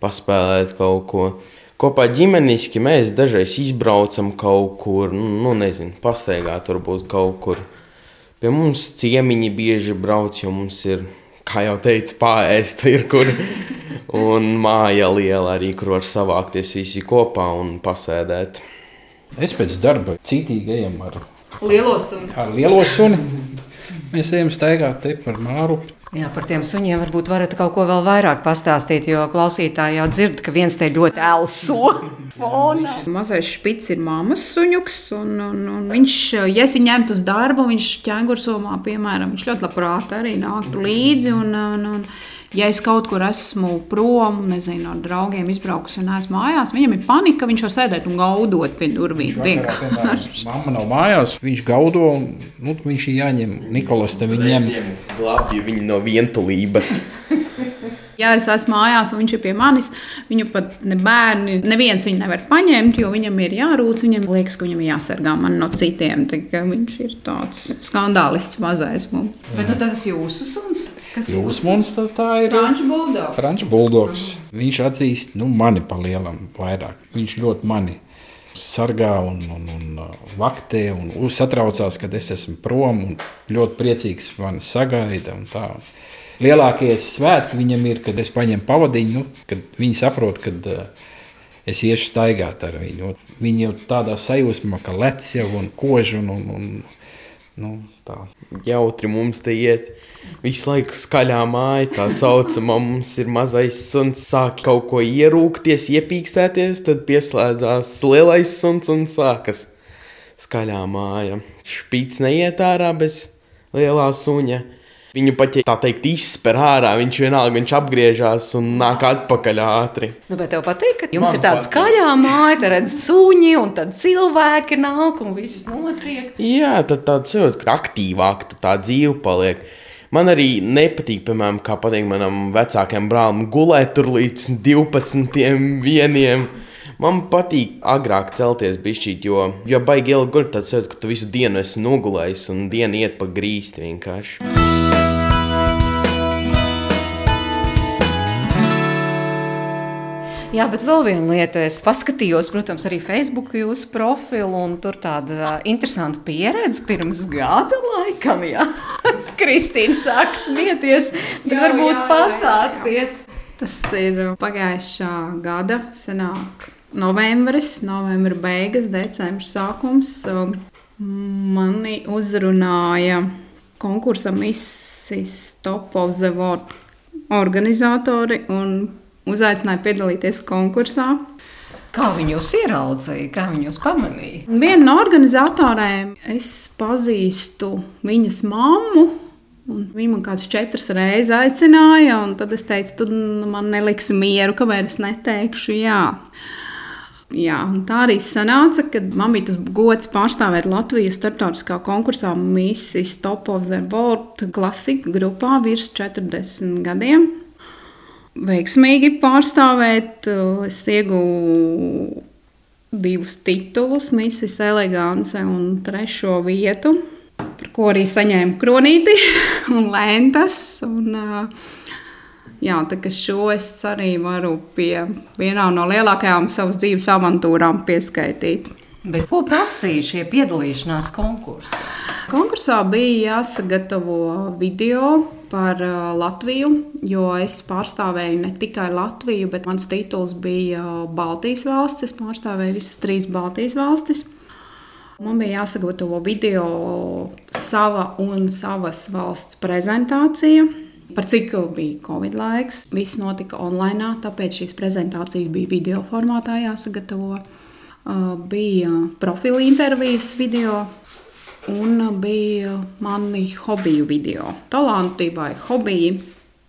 paspēlēt kaut ko. Kopā ģimeniski mēs dažreiz izbraucam kaut kur, nu nezinu, pastaigāt varbūt kaut kur. Pie mums ciemiņi bieži brauc, jo mums ir, kā jau teicu, pāriest ir kur. Un māja liela arī, kur var savākties visi kopā un pasēdēt. Es pēc darba citīgi ejam ar, Lielos un ar lielo suni. Mēs ejam staigāt te par māru. Jā, par tiem suņiem varbūt varat kaut ko vēl vairāk pastāstīt, jo klausītāji jau dzird, ka viens te ļoti elso. *laughs* Mazais špits ir mammas suņuks, un, un, un viņš, ja es viņu ņemtu uz darbu, viņš ķēngursomā, piemēram, viņš ļoti labprāt arī nāktu līdzi. Un, un, un, ja es kaut kur esmu prom, nezinu, ar draugiem izbraukusi un esmu mājās, viņam ir panika, viņš var sēdēt un gaudot pie durvīm. Vienkārši. *laughs* Mamma nav mājās, viņš gaudo, un nu, viņš ir jāņem. Nikolas te viņu ņem. Glābju viņu no vientulības. *laughs* Ja es esmu mājās un viņš ir pie manis, viņu pat ne bērni, neviens viņu nevar paņemt, jo viņam ir jārūc. Viņam liekas, ka viņam ir jāsargā man no citiem. Viņš ir tāds skandālists mazais mums. Bet nu, tas ir jūsu suns. Kas ir Jūsu monēta tā ir. Franču buldogs. Frančs buldogs. Viņš atzīst nu, mani pa lielam vairāk. Viņš ļoti mani sargā un, un, un uh, vaktē un satraucās, kad es esmu prom. un Ļoti priecīgs mani sagaida. un tā. Lielākie svētki viņam ir, kad es paņemu pavadiņu, nu, kad viņi saprot, ka uh, es iešu staigāt ar viņu. Viņi jau tādā sajūsmā, ka lec jau un kož un, un, un nu, tā. jautri mums te iet. Visu laiku skaļā māja, tā saucamā, mums ir mazais suns, sāk kaut ko ierūkties, iepīkstēties, tad pieslēdzās lielais suns un sākas skaļā māja. Špīts neiet ārā bez lielā suņa. Viņu pat, ja tā teikt, izspēr ārā, viņš vienalga viņš apgriežas un nāk atpakaļ ātri. Nu, bet tev patīk, ka jums Man ir tāda patīk. skaļā māja, te redz suņi, un tad cilvēki nāk un viss notiek. Jā, tad tāds jūtas, ka aktīvāk tā, tā dzīve paliek. Man arī nepatīk, piemēram, kā pateikt manam vecākajam brālim, gulēt tur līdz 12. vieniem. Man patīk agrāk celties bišķīt, jo, jo baigi ilgi guļ, tad sajūta, ka tu visu dienu esi nogulējis un diena iet pa grīsti vienkārši. Jā, bet vēl viena lieta. Es paskatījos, protams, arī Facebook jūsu profilu, un tur tāda interesanta pieredze pirms gada laikam. Jā, *laughs* Kristīna sāk smieties, bet Jā, varbūt jā, jā, pastāstiet. Tas ir pagājušā gada senāk. Novembris, novembra beigas, decembris sākums. Mani uzrunāja konkursa Mrs. Top of the World organizatori un uzaicināja piedalīties konkursā. Kā viņi jūs ieraudzīja, kā viņi jūs pamanīja? Viena no organizatoriem es pazīstu viņas mammu. Viņa man kādas četras reizes aicināja, un tad es teicu, tu nu, man neliksi mieru, kamēr es neteikšu jā. Jā, tā arī sanāca, kad man bija tas gods pārstāvēt Latvijas starptautiskā konkursā Mrs. Top of the World klasika grupā virs 40 gadiem. Veiksmīgi pārstāvēt, es ieguvu divus titulus, Mrs. Elegance un trešo vietu, par ko arī saņēmu kronīti *laughs* un lēntas. Un, uh, Jā, tā kā šo es arī varu pie vienā no lielākajām savas dzīves avantūrām pieskaitīt. Bet ko prasīja šie piedalīšanās konkursā? Konkursā bija jāsagatavo video par uh, Latviju, jo es pārstāvēju ne tikai Latviju, bet mans tituls bija uh, Baltijas valsts. Es pārstāvēju visas trīs Baltijas valstis. Man bija jāsagatavo video sava un savas valsts prezentācija. Par cik bija Covid laiks, viss notika online, tāpēc šīs prezentācijas bija video formātā jāsagatavo. Bija profila intervijas video, un bija mani hobiju video. Talantībai, hobiji.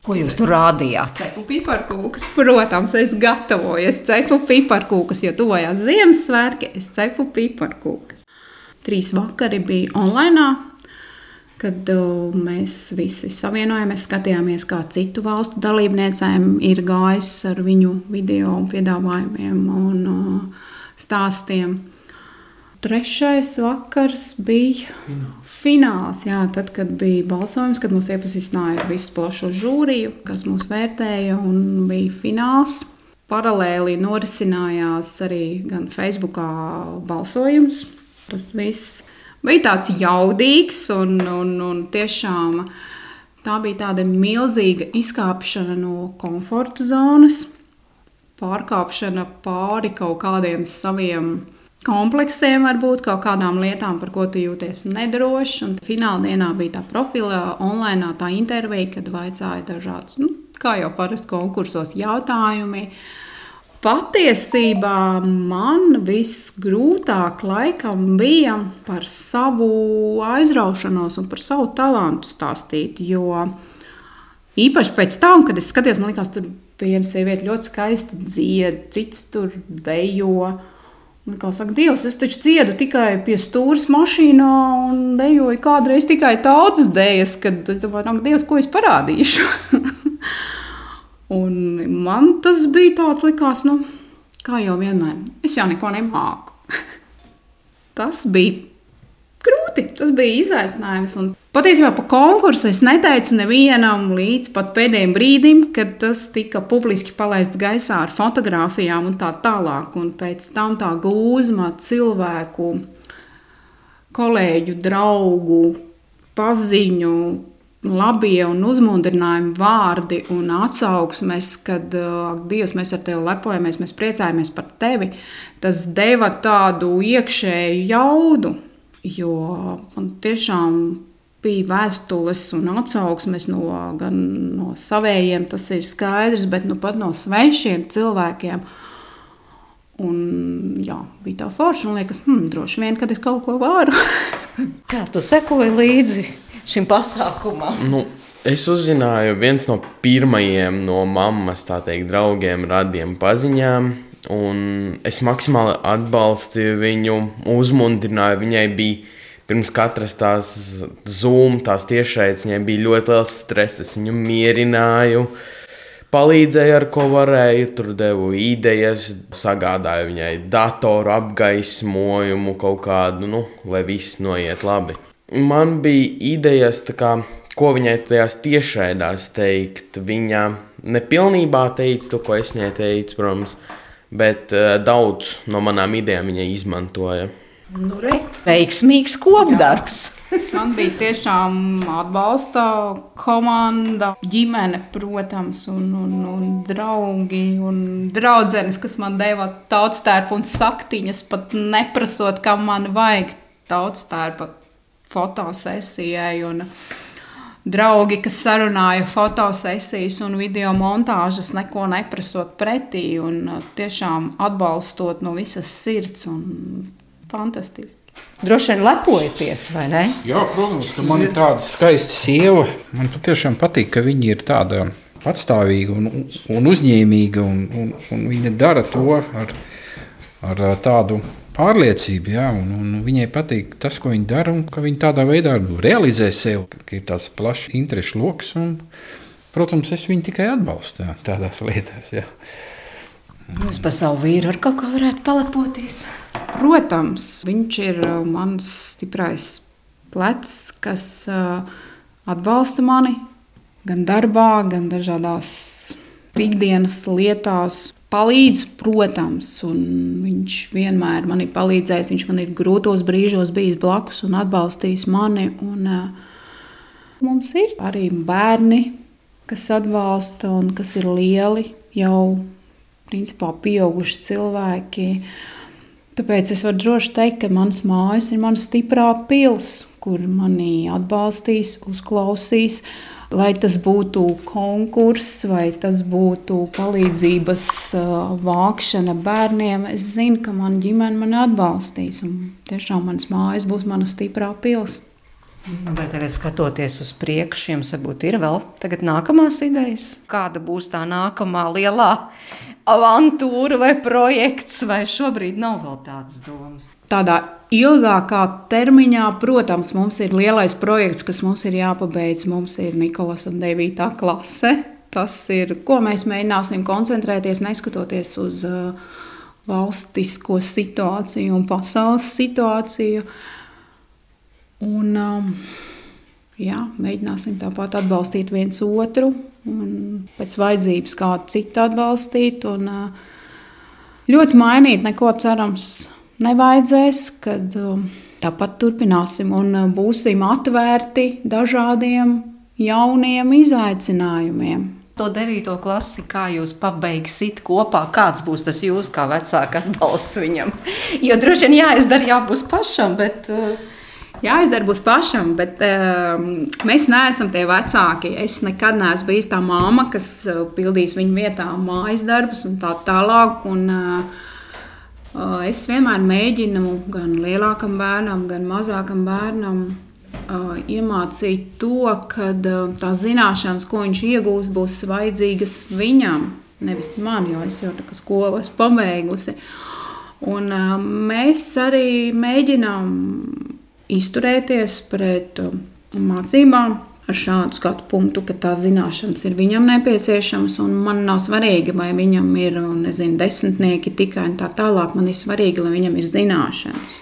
Ko jūs tur rādījāt? Cepu piparkūkas, protams, es gatavoju, es cepu piparkūkas, jo tuvojās Ziemassvētki, es cepu piparkūkas. Trīs vakari bija online, kad mēs visi savienojāmies, skatījāmies, kā citu valstu dalībniecēm ir gājis ar viņu video piedāvājumiem un uh, stāstiem. Trešais vakars bija fināls. Jā, tad, kad bija balsojums, kad mūs iepazīstināja ar visu plašo žūriju, kas mūs vērtēja, un bija fināls. Paralēli norisinājās arī gan Facebookā balsojums. Tas viss bija tāds jaudīgs un, un, un tiešām tā bija tāda milzīga izkāpšana no komforta zonas, pārkāpšana pāri kaut kādiem saviem kompleksiem, varbūt kaut kādām lietām, par ko tu jūties nedrošs. Un fināla dienā bija tā profila, online tā intervija, kad vaicāja dažādas, nu, kā jau parasti konkursos, jautājumi. Patiesībā man visgrūtāk laikam bija par savu aizraušanos un par savu talantu stāstīt. Jo īpaši pēc tam, kad es skatījos, man liekas, tur viena sieviete ļoti skaisti dzied, cits tur dejo. Un, kā saka, Dievs, es taču ciedu tikai pie stūres mašīnā un dejoju kādreiz tikai tautas dēļas, kad es domāju, ak, Dievs, ko es parādīšu. *laughs* un man tas bija tāds, likās, nu, kā jau vienmēr, es jau neko nemāku. *laughs* tas bija grūti, tas bija izaicinājums. Un patiesībā par konkursu es neteicu nevienam līdz pat pēdējiem brīdim, kad tas tika publiski palaists gaisā ar fotografijām un tā tālāk. Un pēc tam tā gūzma cilvēku, kolēģu, draugu, paziņu. Labie un uzmundrinājumi vārdi un atsauksmes, kad uh, Dievs, mēs ar tevi lepojamies, mēs priecājamies par tevi. Tas deva tādu iekšēju jaudu, Jo man tiešām bija vēstules un atsauksmes no, gan no saviem, tas ir skaidrs, bet nu, pat no svešiem cilvēkiem. Un, jā, bija tā forša, un liekas, hmm, droši vien, kad es kaut ko varu. *laughs* Kā tu sekoji līdzi šim pasākumam? Nu, es uzzināju viens no pirmajiem no mammas teikt, draugiem, radiem paziņām. Un es maksimāli atbalstīju viņu, uzmundrināju. Viņai bija pirms katras tās zoom, tās tiešraides, viņai bija ļoti liels stress. Es viņu mierināju, palīdzēju ar ko varēju, tur devu idejas, sagādāju viņai datoru apgaismojumu, kaut kādu, nu, lai viss noiet labi. Man bija idejas, kā, ko viņai tajās tiešraidās teikt. Viņa nepilnībā teica to, ko es viņai teicu, protams bet uh, daudz no manām idejām viņa izmantoja. Nu, re, veiksmīgs kopdarbs. Man bija tiešām atbalsta komanda, ģimene, protams, un, un, un draugi un draudzenes, kas man deva tautstērpu un saktiņas, pat neprasot, kam man vajag tautstērpa fotosesijai. Un, uh, draugi, kas sarunāja fotosesijas un video montāžas, neko neprasot pretī un uh, tiešām atbalstot no visas sirds. Fantastiski. Droši vien lepojaties, vai ne? Jā, protams, ka man ir tāda skaista sieva. Man patiešām patīk, ka viņa ir tāda patstāvīga un, un uzņēmīga, un, un, un viņa dara to ar, ar tādu pārliecība, jā, un, un viņai patīk tas, ko viņa dara, un ka viņa tādā veidā realizē sevi, ka ir tāds plašs interešu lokus. Un, protams, es viņu tikai atbalstu jā, tādās lietās. Jā. Jūs par savu vīru ar kaut kā varētu palepoties? Protams, viņš ir uh, mans stiprais plecs, kas uh, atbalsta mani gan darbā, gan dažādās ikdienas lietās palīdz, protams, un viņš vienmēr man ir palīdzējis. Viņš man ir grūtos brīžos bijis blakus un atbalstījis mani. Un, uh, mums ir arī bērni, kas atbalsta un kas ir lieli, jau principā pieauguši cilvēki. Tāpēc es varu droši teikt, ka mans mājas ir mana stiprā pils, kur mani atbalstīs, uzklausīs. Lai tas būtu konkurss vai tas būtu palīdzības uh, vākšana bērniem, es zinu, ka mana ģimene mani atbalstīs. Tiešām manas mājas būs mana stiprā pils. Vai tagad skatoties uz priekšu, jums varbūt ir vēl nākamās idejas? Kāda būs tā nākamā lielā avantūra vai projekts, vai šobrīd nav vēl tādas domas? Tādā ilgākā termiņā, protams, mums ir lielais projekts, kas mums ir jāpabeidz. Mums ir Nikolas un 9. klase. Tas ir, ko mēs mēģināsim koncentrēties, neskatoties uz uh, valstisko situāciju un pasaules situāciju. Un, um, jā, mēģināsim tāpat atbalstīt viens otru, un pēc vajadzības kādu citu atbalstīt. Un, uh, ļoti mainīt neko cerams nevajadzēs, kad um, tāpat turpināsim un uh, būsim atvērti dažādiem jauniem izaicinājumiem. To 9. klasi, kā jūs pabeigsiet kopā, kāds būs tas jūsu kā vecāka atbalsts viņam? Jo droši vien jāizdara, jābūt pašam, bet uh, jāizdara pašam, bet uh, mēs neesam tie vecāki. Es nekad neesmu bijis tā māma, kas uh, pildīs viņu vietā mājas darbus un tā tālāk. Un, uh, es vienmēr mēģinu gan lielākam bērnam, gan mazākam bērnam uh, iemācīt to, ka uh, tās zināšanas, ko viņš iegūs, būs vajadzīgas viņam, nevis man, jo es jau tā kā skolu esmu pabeigusi. Un, mēs arī mēģinām izturēties pret mācībām ar šādu skatu punktu, ka tās zināšanas ir viņam nepieciešamas. Man nav svarīgi, vai viņam ir nezinu, desmitnieki tikai tā tālāk. Man ir svarīgi, lai viņam ir zināšanas.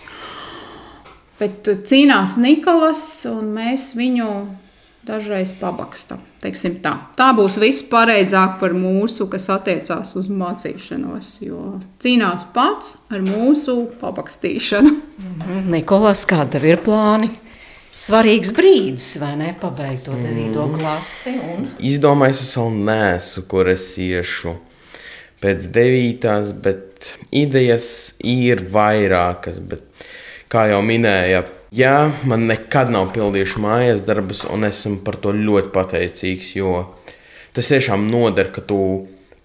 Bet uh, cīnās Nikolas, un mēs viņu dažreiz pabakstam. Tā. tā būs viss pareizāk par mūsu, kas attiecās uz mācīšanos. Jo cīnās pats ar mūsu pabakstīšanu. Mhm. Nikolās, kāda ir plāni? Svarīgs brīdis, vai ne? Pabeigt to 9. Mm. klasi. Un... Izdomājis, es vēl nesu, kur es iešu pēc 9. bet idejas ir vairākas. Bet, kā jau minēja, Jā, man nekad nav pildījuši mājas darbus, un esmu par to ļoti pateicīgs. Jo tas tiešām noder, ka tu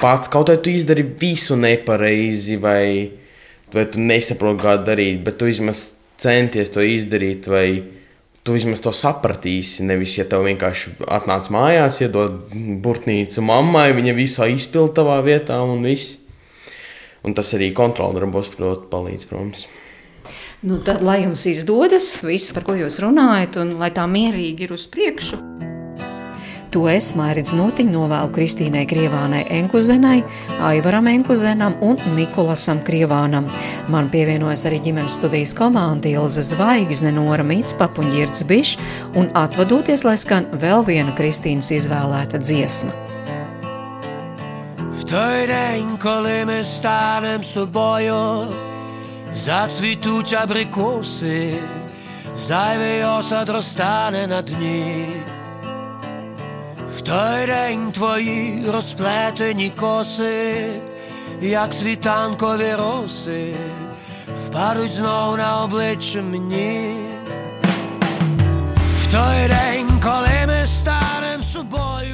pats kaut vai tu izdari visu nepareizi, vai, vai tu nesaproti, kā darīt, bet tu vismaz centies to izdarīt, vai tu vismaz to sapratīsi. Nevis, ja tev vienkārši atnāc mājās, iedod burtnīcu mammai, viņa visu izpildīja tavā vietā, un viss. Un tas arī kontroldarbos, protams, palīdz, protams. Nu, tad, lai jums izdodas viss, par ko jūs runājat, un lai tā mierīgi ir uz priekšu. To es Mairits Notiņu novēlu Kristīnai Krievānai Enkuzenai, Aivaram Enkuzenam un Nikolasam Krievānam. Man pievienojas arī ģimenes studijas komanda Ilze Zvaigzne, Nora Mītspap un Ģirds Bišs, un atvadoties, lai skan vēl viena Kristīnas izvēlēta dziesma. W той день, коли ми станем собою, Zацвітуть абрикоси, зайвий осад розтане на дні. той день твої розплетені коси, як світанкові роси, впадуть знов на обличчя мені. В той день, коли ми станем собою.